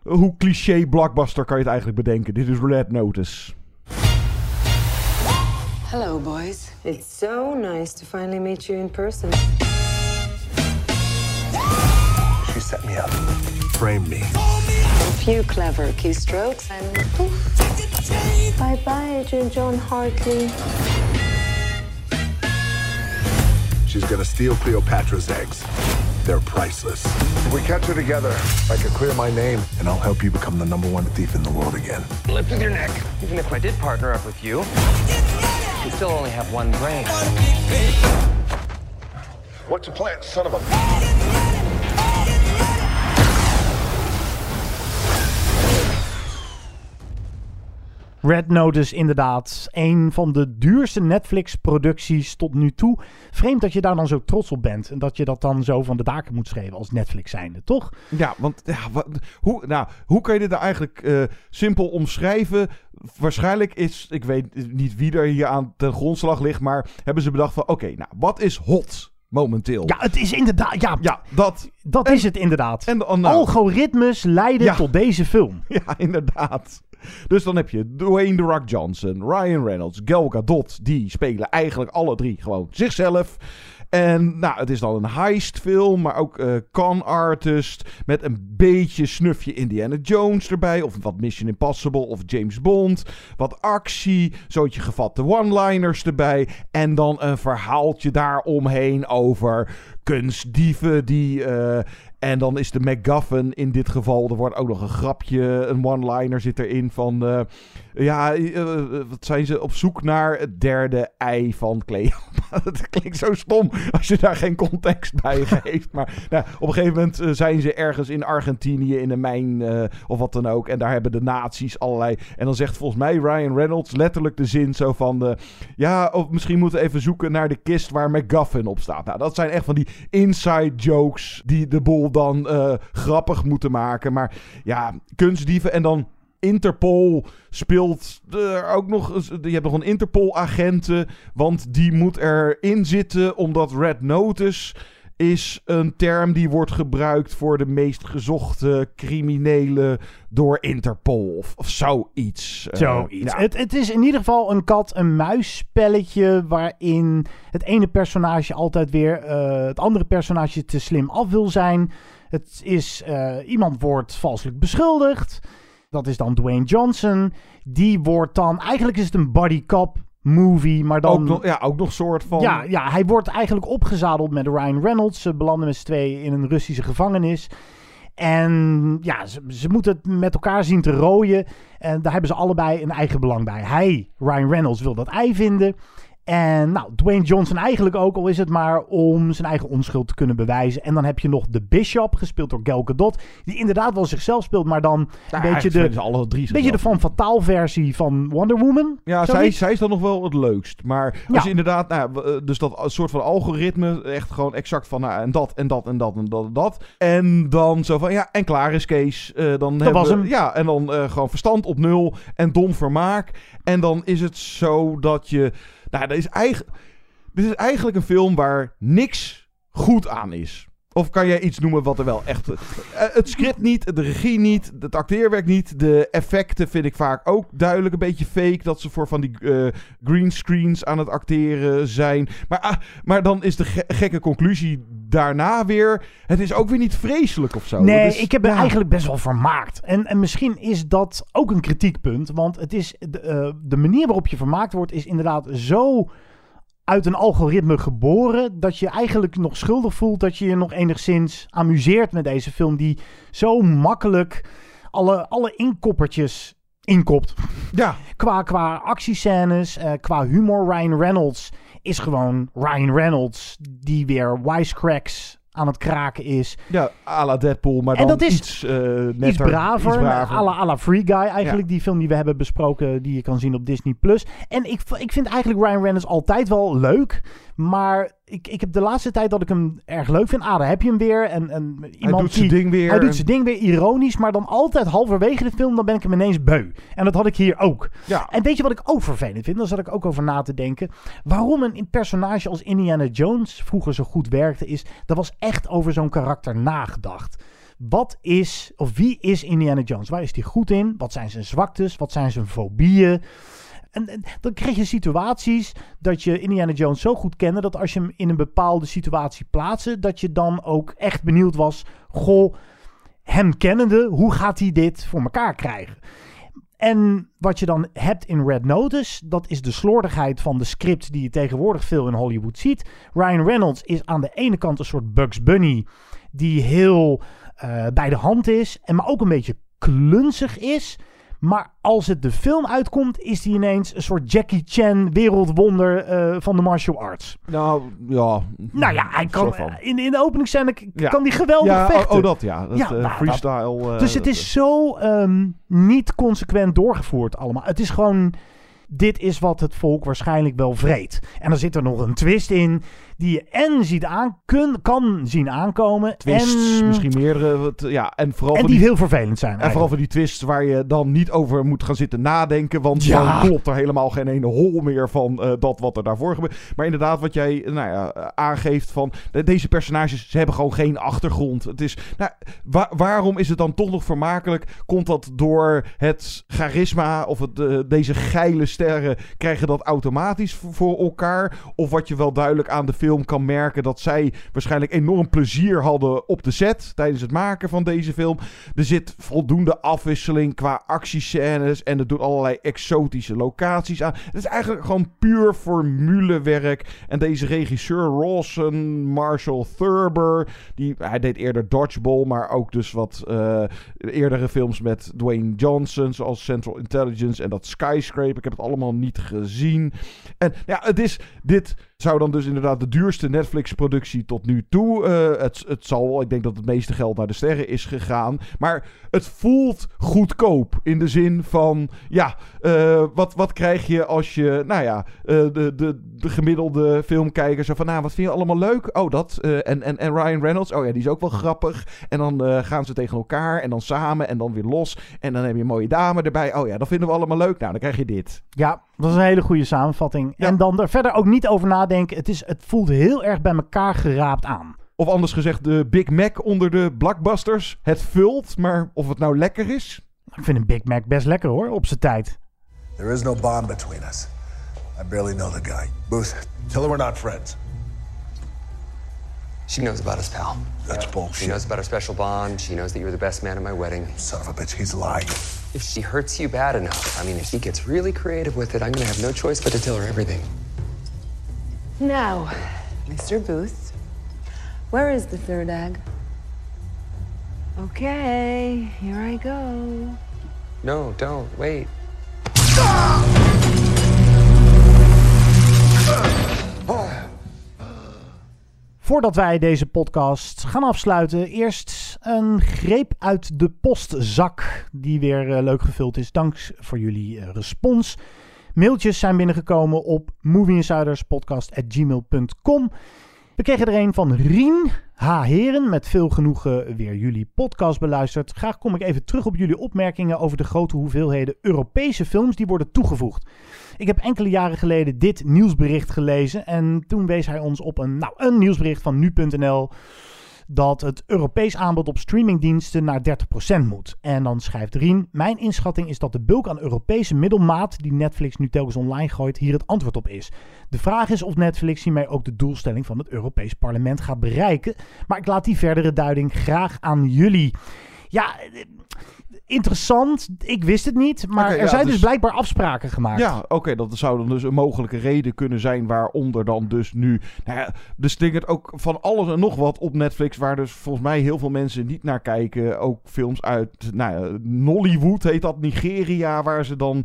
hoe cliché blockbuster kan je het eigenlijk bedenken? Dit is Red Notice. Hello, boys. It's so nice to finally meet you in person. She set me up, framed me. A few clever keystrokes and poof. Bye bye, Agent John Hartley. She's gonna steal Cleopatra's eggs. They're priceless. If we catch her together, I can clear my name, and I'll help you become the number one thief in the world again. Lift with your neck. Even if I did partner up with you, you still only have one brain. What's your plan, son of a... Red Notice inderdaad een van de duurste Netflix-producties tot nu toe. Vreemd dat je daar dan zo trots op bent. En dat je dat dan zo van de daken moet schrijven als Netflix zijnde, toch? Ja, want ja, hoe, nou, hoe kan je dit nou eigenlijk eh, simpel omschrijven? Waarschijnlijk is, ik weet niet wie er hier aan ten grondslag ligt, maar hebben ze bedacht van, oké, nou, wat is hot momenteel? Ja, het is inderdaad... Ja, Ja, dat. dat en- is het inderdaad. En, oh, nou, Algoritmes leiden Ja. tot deze film. Ja, inderdaad. Dus dan heb je Dwayne The Rock Johnson, Ryan Reynolds, Gal Gadot. Die spelen eigenlijk alle drie gewoon zichzelf. En nou, het is dan een heistfilm, maar ook eh con artist. Met een beetje snufje Indiana Jones erbij. Of wat Mission Impossible of James Bond. Wat actie, zootje gevatte one-liners erbij. En dan een verhaaltje daaromheen over kunstdieven die... eh, en dan is de MacGuffin in dit geval. Er wordt ook nog een grapje, een one-liner zit erin van. eh, ja, eh, eh, wat zijn ze op zoek naar? Het derde ei van Cleopatra. Dat klinkt zo stom als je daar geen context bij geeft. Maar nou, op een gegeven moment eh, zijn ze ergens in Argentinië in een mijn of wat dan ook. En daar hebben de nazi's allerlei. En dan zegt volgens mij Ryan Reynolds letterlijk de zin zo van. eh, ja, of misschien moeten we even zoeken naar de kist waar MacGuffin op staat. Nou, dat zijn echt van die inside jokes die de boel dan grappig moeten maken. Maar ja, kunstdieven en dan Interpol speelt er ook nog. eens- Je hebt nog een Interpol-agenten. Want die moet erin zitten. Omdat Red Notice is een term die wordt gebruikt voor de meest gezochte criminelen door Interpol. Of, of zoiets. Eh, Zoiets. Het, het is in ieder geval een kat-en-muis spelletje waarin het ene personage altijd weer eh, het andere personage te slim af wil zijn. Het is, eh, iemand wordt valselijk beschuldigd. Dat is dan Dwayne Johnson. Die wordt dan, eigenlijk is het een body cop movie, maar dan... ook, nog, ja, ook nog soort van. Ja, ja, hij wordt eigenlijk opgezadeld met Ryan Reynolds. Ze belanden met z'n tweeën in een Russische gevangenis. En ja, ze, ze moeten het met elkaar zien te rooien. En daar hebben ze allebei een eigen belang bij. Hij, Ryan Reynolds, wil dat ei vinden. En nou, Dwayne Johnson eigenlijk ook, al is het maar om zijn eigen onschuld te kunnen bewijzen. En dan heb je nog de Bishop, gespeeld door Gal Gadot. Die inderdaad wel zichzelf speelt, maar dan een beetje de, alle drie beetje de van Fataal versie van Wonder Woman. Ja, zij, zij is dan nog wel het leukst. Maar als Ja. je inderdaad, nou, w- dus dat soort van algoritme, echt gewoon exact van, nou, en dat, en dat, en dat, en dat, en dat. En dan zo van, ja, en klaar is Kees. Eh, dan hebben was we- hem. Ja, en dan eh, gewoon verstand op nul en dom vermaak. En dan is het zo dat je, nou, dat is eigenlijk, dit is eigenlijk een film waar niks goed aan is. Of kan jij iets noemen wat er wel echt... eh, het script niet, de regie niet, het acteerwerk niet. De effecten vind ik vaak ook duidelijk een beetje fake. Dat ze voor van die eh green screens aan het acteren zijn. Maar, ah, maar dan is de ge- gekke conclusie daarna weer... Het is ook weer niet vreselijk of zo. Nee, is- ik heb ja. eigenlijk best wel vermaakt. En, en misschien is dat ook een kritiekpunt. Want het is de, eh, de manier waarop je vermaakt wordt, is inderdaad zo uit een algoritme geboren. Dat je eigenlijk nog schuldig voelt dat je je nog enigszins amuseert met deze film. Die zo makkelijk alle, alle inkoppertjes inkopt. Ja. Qua, qua actiescènes, eh, qua humor. Ryan Reynolds is gewoon Ryan Reynolds. Die weer wisecracks aan het kraken is. Ja, à la Deadpool, maar En dan dat is iets, eh netter, iets braver. iets braver. À la, à la Free Guy eigenlijk. Ja. Die film die we hebben besproken. Die je kan zien op Disney+. Plus. En ik, ik vind eigenlijk Ryan Reynolds altijd wel leuk. Maar ik, ik heb de laatste tijd dat ik hem erg leuk vind. Ah, daar heb je hem weer. En, en iemand doet zijn die- ding weer. Hij doet zijn ding weer ironisch. Maar dan altijd halverwege de film, dan ben ik hem ineens beu. En dat had ik hier ook. Ja. En weet je wat ik ook vervelend vind? Daar zat ik ook over na te denken. Waarom een personage als Indiana Jones vroeger zo goed werkte, is dat was echt over zo'n karakter nagedacht. Wat is, of wie is Indiana Jones? Waar is hij goed in? Wat zijn zijn zwaktes? Wat zijn zijn fobieën? En, dan kreeg je situaties dat je Indiana Jones zo goed kende dat als je hem in een bepaalde situatie plaatste, dat je dan ook echt benieuwd was: goh, hem kennende, hoe gaat hij dit voor elkaar krijgen? En wat je dan hebt in Red Notice, dat is de slordigheid van de scripts die je tegenwoordig veel in Hollywood ziet. Ryan Reynolds is aan de ene kant een soort Bugs Bunny, die heel eh, bij de hand is, en maar ook een beetje klunzig is. Maar als het de film uitkomt, is hij ineens een soort Jackie Chan wereldwonder eh, van de martial arts. Nou, ja. Nou ja, hij kan, van. in, in de Ja. kan hij geweldig ja, vechten. Oh, oh, dat ja. Dat, Ja, eh, nou, freestyle. eh, dus het dat- is zo ehm, niet consequent doorgevoerd allemaal. Het is gewoon, dit is wat het volk waarschijnlijk wel vreet. En dan zit er nog een twist in die je en ziet aan, kun, kan zien aankomen. twists, en, misschien meerdere. wat, Ja, en vooral en die die, heel vervelend zijn en vooral van die twists waar je dan niet over moet gaan zitten nadenken. Want Ja. dan klopt er helemaal geen ene hol meer van eh, dat wat er daarvoor gebeurt. Maar inderdaad, wat jij nou ja, eh, aangeeft van eh, deze personages, ze hebben gewoon geen achtergrond. Het is, nou, wa- waarom is het dan toch nog vermakelijk? Komt dat door het charisma of het, eh, deze geile sterren krijgen dat automatisch voor, voor elkaar? Of wat je wel duidelijk aan de film kan merken dat zij waarschijnlijk enorm plezier hadden op de set tijdens het maken van deze film. Er zit voldoende afwisseling qua actiescènes en het doet allerlei exotische locaties aan. Het is eigenlijk gewoon puur formulewerk. En deze regisseur Rawson, Marshall Thurber, die, hij deed eerder Dodgeball, maar ook dus wat eh, eerdere films met Dwayne Johnson, zoals Central Intelligence en dat Skyscraper. Ik heb het allemaal niet gezien. En ja, het is, dit zou dan dus inderdaad de duurste Netflix-productie tot nu toe. Eh, het, het zal wel, ik denk dat het meeste geld naar de sterren is gegaan. Maar het voelt goedkoop. In de zin van, ja, eh, wat, wat krijg je als je, nou ja, eh, de, de, de gemiddelde filmkijker zo van, nou, wat vind je allemaal leuk? Oh, dat. en, en, en Ryan Reynolds, oh ja, die is ook wel grappig. En dan gaan ze tegen elkaar en dan samen en dan weer los. En dan heb je een mooie dame erbij. Oh ja, dat vinden we allemaal leuk. Nou, dan krijg je dit. Ja, dat is een hele goede samenvatting. En dan er verder ook niet over nadenken. Het, is, het voelt heel erg bij elkaar geraapt aan. Of anders gezegd, de Big Mac onder de blockbusters. Het vult, maar of het nou lekker is. Ik vind een Big Mac best lekker hoor, op zijn tijd. There is no bond between us. I barely know the guy. Booth, tell her we're not friends. She knows about us, pal. That's She bullshit. knows about our special bond. She knows that you're the best man at my wedding. Son of a bitch, he's lying. If she hurts you bad enough, I mean, if she gets really creative with it, I'm gonna have no choice but to tell her everything. Now, Mr. Booth, where is the third egg? Okay, here I go. No, don't. Wait. Voordat wij deze podcast gaan afsluiten, eerst een greep uit de postzak die weer eh, leuk gevuld is. Dank voor jullie eh, respons. Mailtjes zijn binnengekomen op movieinsiderspodcast.gmail.com. We kregen er een van Rien H. Heren. Met veel genoegen weer jullie podcast beluisterd. Graag kom ik even terug op jullie opmerkingen over de grote hoeveelheden Europese films die worden toegevoegd. Ik heb enkele jaren geleden dit nieuwsbericht gelezen. En toen wees hij ons op een, nou, een nieuwsbericht van nu.nl. Dat het Europees aanbod op streamingdiensten naar 30% moet. En dan schrijft Rien: Mijn inschatting is dat de bulk aan Europese middelmaat. die Netflix nu telkens online gooit. hier het antwoord op is. De vraag is of Netflix hiermee ook de doelstelling van het Europees Parlement gaat bereiken. Maar ik laat die verdere duiding graag aan jullie. Ja, eh, interessant. Ik wist het niet. Maar er ja, zijn dus dus- blijkbaar afspraken gemaakt. Ja, oké, dat zou dan dus een mogelijke reden kunnen zijn waaronder dan dus nu... Nou ja, er slingert ook van alles en nog wat op Netflix waar dus volgens mij heel veel mensen niet naar kijken. Ook films uit, nou ja, Nollywood heet dat, Nigeria, waar ze dan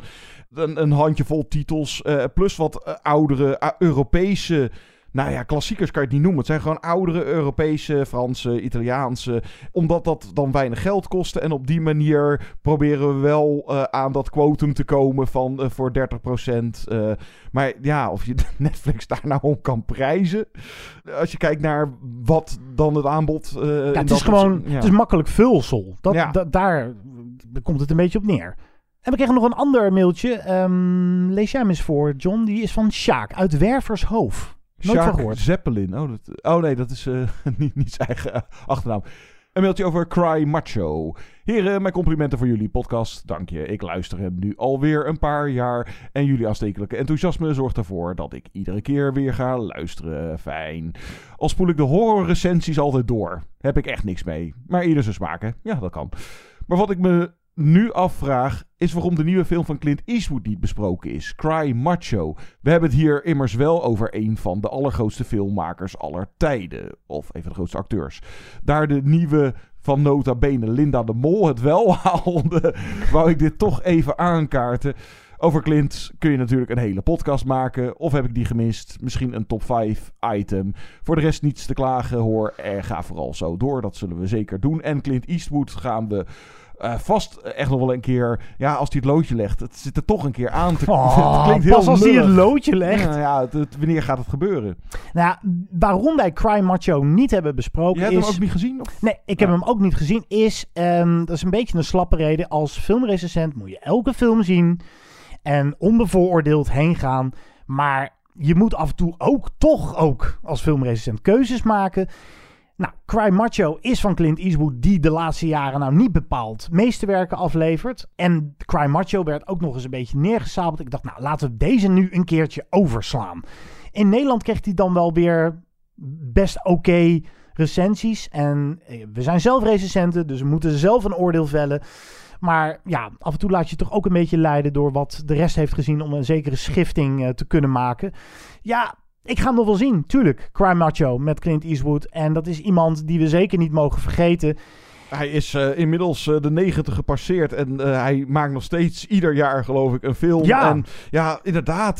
een, een handjevol titels, eh, plus wat eh, oudere eh, Europese nou ja, klassiekers kan je het niet noemen. Het zijn gewoon oudere Europese, Franse, Italiaanse. Omdat dat dan weinig geld kostte. En op die manier proberen we wel eh, aan dat quotum te komen van eh, voor 30%. eh maar ja, of je Netflix daar nou om kan prijzen. Als je kijkt naar wat dan het aanbod. Ja, het dat is gewoon ja. het is makkelijk vulsel. Dat, Ja. da- daar komt het een beetje op neer. En we kregen nog een ander mailtje. Ehm, lees jij hem eens voor, John. Die is van Sjaak uit Wervershoofd. Nooit van Sjaak gehoord. Zeppelin. Oh, dat, oh nee, dat is eh, niet, niet zijn eigen eh, achternaam. Een mailtje over Cry Macho. Heren, mijn complimenten voor jullie podcast. Dank je. Ik luister hem nu alweer een paar jaar. En jullie aanstekelijke enthousiasme zorgt ervoor dat ik iedere keer weer ga luisteren. Fijn. Al spoel ik de horrorrecensies altijd door. Heb ik echt niks mee. Maar ieder zijn smaken. Ja, dat kan. Maar wat ik me nu afvraag is waarom de nieuwe film van Clint Eastwood niet besproken is. Cry Macho. We hebben het hier immers wel over een van de allergrootste filmmakers aller tijden. Of een van de grootste acteurs. Daar de nieuwe van nota bene Linda de Mol het wel haalde, wou ik dit toch even aankaarten. Over Clint kun je natuurlijk een hele podcast maken. Of heb ik die gemist? Misschien een top 5 item. Voor de rest niets te klagen hoor. Er ga vooral zo door. Dat zullen we zeker doen. En Clint Eastwood gaan we eh, vast echt nog wel een keer. Ja, als hij het loodje legt. Het zit er toch een keer aan te Oh, het klinkt heel pas als hij het loodje legt. Ja, ja, het- het- wanneer gaat het gebeuren? Nou, waarom wij Cry Macho niet hebben besproken Je hebt is... hem ook niet gezien? Of? Nee, ik heb hem ook niet gezien. Is, ehm, dat is een beetje een slappe reden. Als filmrecensent moet je elke film zien en onbevooroordeeld heen gaan. Maar je moet af en toe ook toch ook als filmrecensent keuzes maken. Nou, Cry Macho is van Clint Eastwood, die de laatste jaren nou niet bepaald meesterwerken aflevert. En Cry Macho werd ook nog eens een beetje neergesabeld. Ik dacht, nou, laten we deze nu een keertje overslaan. In Nederland kreeg hij dan wel weer best oké recensies. En eh, we zijn zelf recensenten, dus we moeten zelf een oordeel vellen. Maar ja, af en toe laat je toch ook een beetje leiden door wat de rest heeft gezien om een zekere schifting eh, te kunnen maken. Ja, ik ga hem nog wel zien, tuurlijk. Cry Macho met Clint Eastwood. En dat is iemand die we zeker niet mogen vergeten. Hij is eh, inmiddels eh, de 90 gepasseerd en eh, hij maakt nog steeds ieder jaar, geloof ik, een film. Ja. En ja, inderdaad,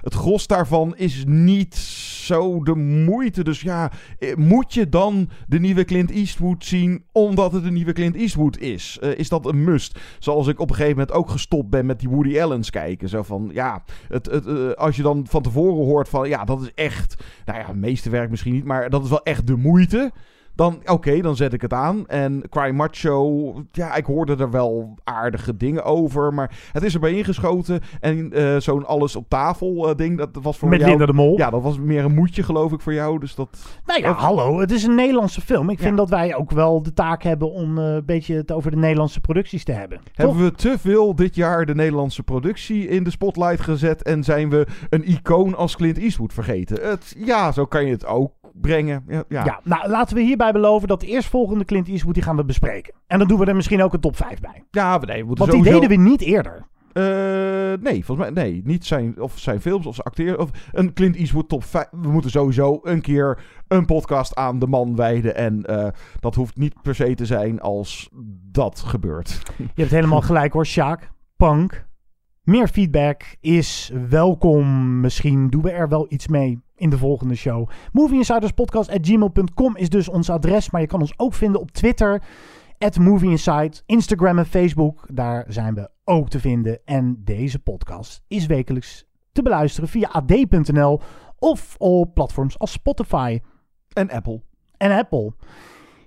het gros daarvan is niet zo de moeite. Dus ja, moet je dan de nieuwe Clint Eastwood zien omdat het de nieuwe Clint Eastwood is? Is dat een must? Zoals ik op een gegeven moment ook gestopt ben met die Woody Allen's kijken. Zo van, ja, het, het, als je dan van tevoren hoort van, ja, dat is echt, nou ja, meesterwerk misschien niet, maar dat is wel echt de moeite. Dan, oké, dan zet ik het aan. En Cry Macho, ja, ik hoorde er wel aardige dingen over. Maar het is erbij ingeschoten. En eh, zo'n alles op tafel eh, ding, dat was voor Met jou... Linda de Mol. Ja, dat was meer een moedje, geloof ik, voor jou. Dus dat... Nou ja, hallo, het is een Nederlandse film. Ik vind Ja. dat wij ook wel de taak hebben om eh, een beetje het over de Nederlandse producties te hebben. Hebben we te veel dit jaar de Nederlandse productie in de spotlight gezet en zijn we een icoon als Clint Eastwood vergeten? Het, ja, zo kan je het ook brengen. Ja, ja. Ja. nou laten we hierbij beloven dat de eerstvolgende Clint Eastwood die gaan we bespreken. En dan doen we er misschien ook een top 5 bij. Ja, nee, we moeten Want die sowieso- deden we niet eerder. Eh, nee, volgens mij nee. Niet zijn, of zijn films of zijn acteren. Of een Clint Eastwood top 5. We moeten sowieso een keer een podcast aan de man wijden. En eh, dat hoeft niet per se te zijn als dat gebeurt. Je hebt helemaal gelijk hoor, Sjaak. Punk. Meer feedback is welkom. Misschien doen we er wel iets mee in de volgende show. Movieinsiderspodcast.gmail.com is dus ons adres. Maar je kan ons ook vinden op Twitter. At Movie Insight, Instagram en Facebook. Daar zijn we ook te vinden. En deze podcast is wekelijks te beluisteren via ad.nl of op platforms als Spotify. En Apple. En Apple.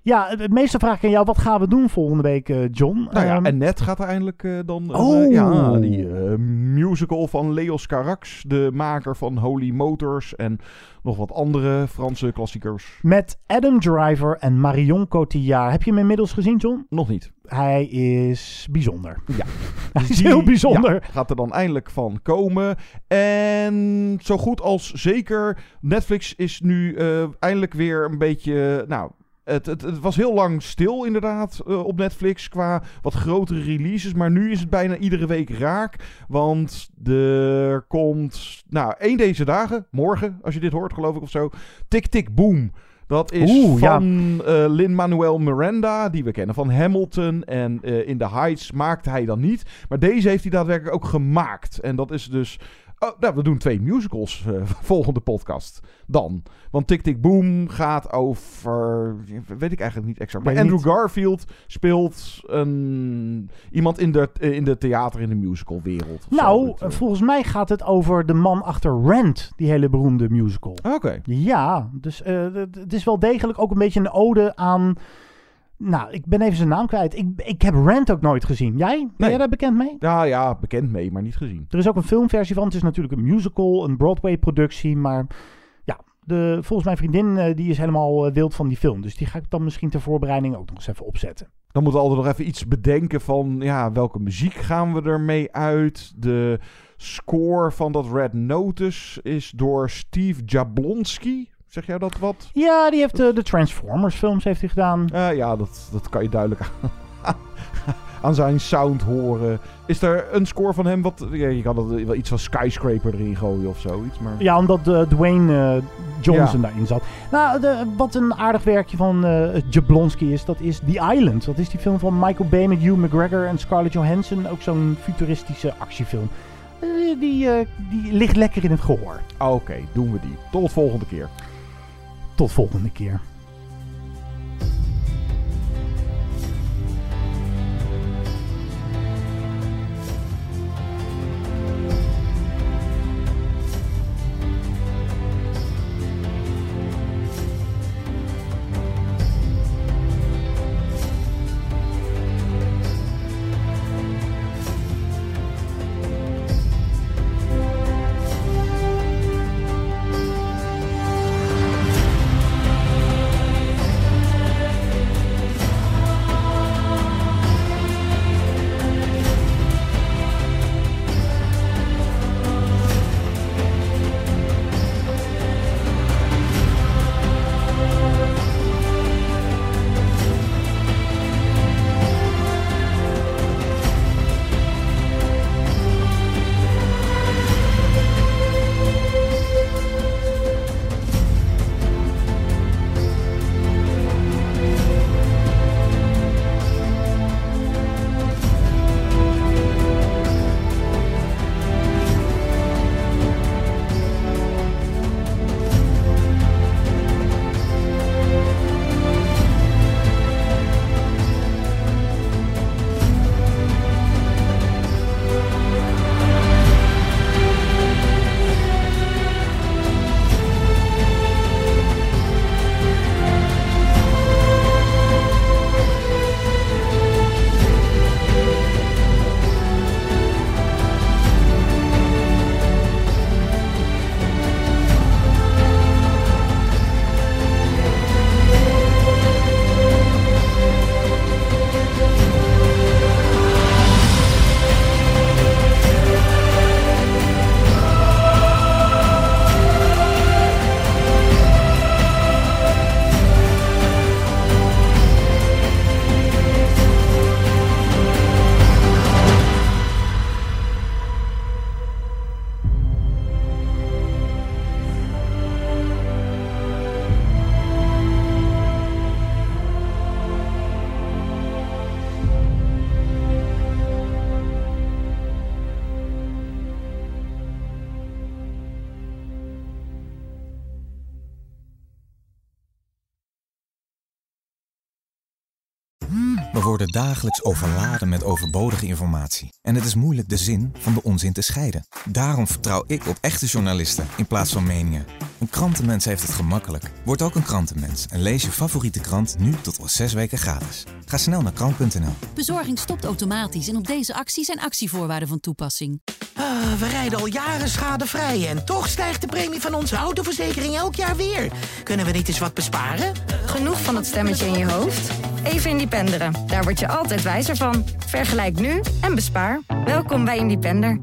Ja, het meeste vraag ik aan jou. Wat gaan we doen volgende week, eh, John? Nou ja, Ehm, en net gaat er eindelijk eh, dan een, Oh. eh, ja, die eh, musical van Leos Carax, de maker van Holy Motors en nog wat andere Franse klassiekers. Met Adam Driver en Marion Cotillard. Heb je hem inmiddels gezien, John? Nog niet. Hij is bijzonder. Ja. Hij is Die, heel bijzonder. ja, gaat er dan eindelijk van komen. En zo goed als zeker, Netflix is nu eh, eindelijk weer een beetje, nou... Het, het, het was heel lang stil inderdaad eh, op Netflix qua wat grotere releases. Maar nu is het bijna iedere week raak. Want er komt, nou, één deze dagen, morgen als je dit hoort geloof ik of zo. Tik Tik Boom. Dat is Oeh, ja. van eh, Lin-Manuel Miranda, die we kennen van Hamilton. En eh, in The Heights maakte hij dan niet. Maar deze heeft hij daadwerkelijk ook gemaakt. En dat is dus Oh, nou, we doen twee musicals eh, volgende podcast dan. Want Tick Tick Boom gaat over... Weet ik eigenlijk niet exact. Maar Andrew niet. Garfield speelt een, iemand in de, in de theater- in de musicalwereld. zo. Nou, eh, volgens mij gaat het over de man achter Rent, die hele beroemde musical. Oké. Ja, dus eh, het is wel degelijk ook een beetje een ode aan... Nou, ik ben even zijn naam kwijt. Ik, ik heb Rent ook nooit gezien. Jij? Ben Nee. jij daar bekend mee? Ja, ja, bekend mee, maar niet gezien. Er is ook een filmversie van. Het is natuurlijk een musical, een Broadway-productie. Maar ja, de, volgens mijn vriendin eh, die is helemaal eh, wild van die film. Dus die ga ik dan misschien ter voorbereiding ook nog eens even opzetten. Dan moeten we altijd nog even iets bedenken van... Ja, welke muziek gaan we ermee uit? De score van dat Red Notice is door Steve Jablonski. Zeg jij dat wat? Ja, die heeft eh, de Transformers films heeft hij gedaan. Eh, ja, dat, dat kan je duidelijk aan, aan zijn sound horen. Is er een score van hem wat... Ja, je kan er wel iets van Skyscraper erin gooien of zoiets, maar... Ja, omdat eh, Dwayne Johnson Ja. daarin zat. Nou, de, wat een aardig werkje van Jablonski is, dat is The Island. Dat is die film van Michael Bay met Hugh McGregor en Scarlett Johansson. Ook zo'n futuristische actiefilm. Die, die ligt lekker in het gehoor. Oké, doen we die. Tot volgende keer. Tot volgende keer. Dagelijks overladen met overbodige informatie. En het is moeilijk de zin van de onzin te scheiden. Daarom vertrouw ik op echte journalisten in plaats van meningen. Een krantenmens heeft het gemakkelijk. Word ook een krantenmens en lees je favoriete krant nu tot wel zes weken gratis. Ga snel naar krant.nl. Bezorging stopt automatisch en op deze actie zijn actievoorwaarden van toepassing. Ah, we rijden al jaren schadevrij en toch stijgt de premie van onze autoverzekering elk jaar weer. Kunnen we niet eens wat besparen? Genoeg van dat stemmetje in je hoofd? Even Independeren. Daar word je altijd wijzer van. Vergelijk nu en bespaar. Welkom bij Independer.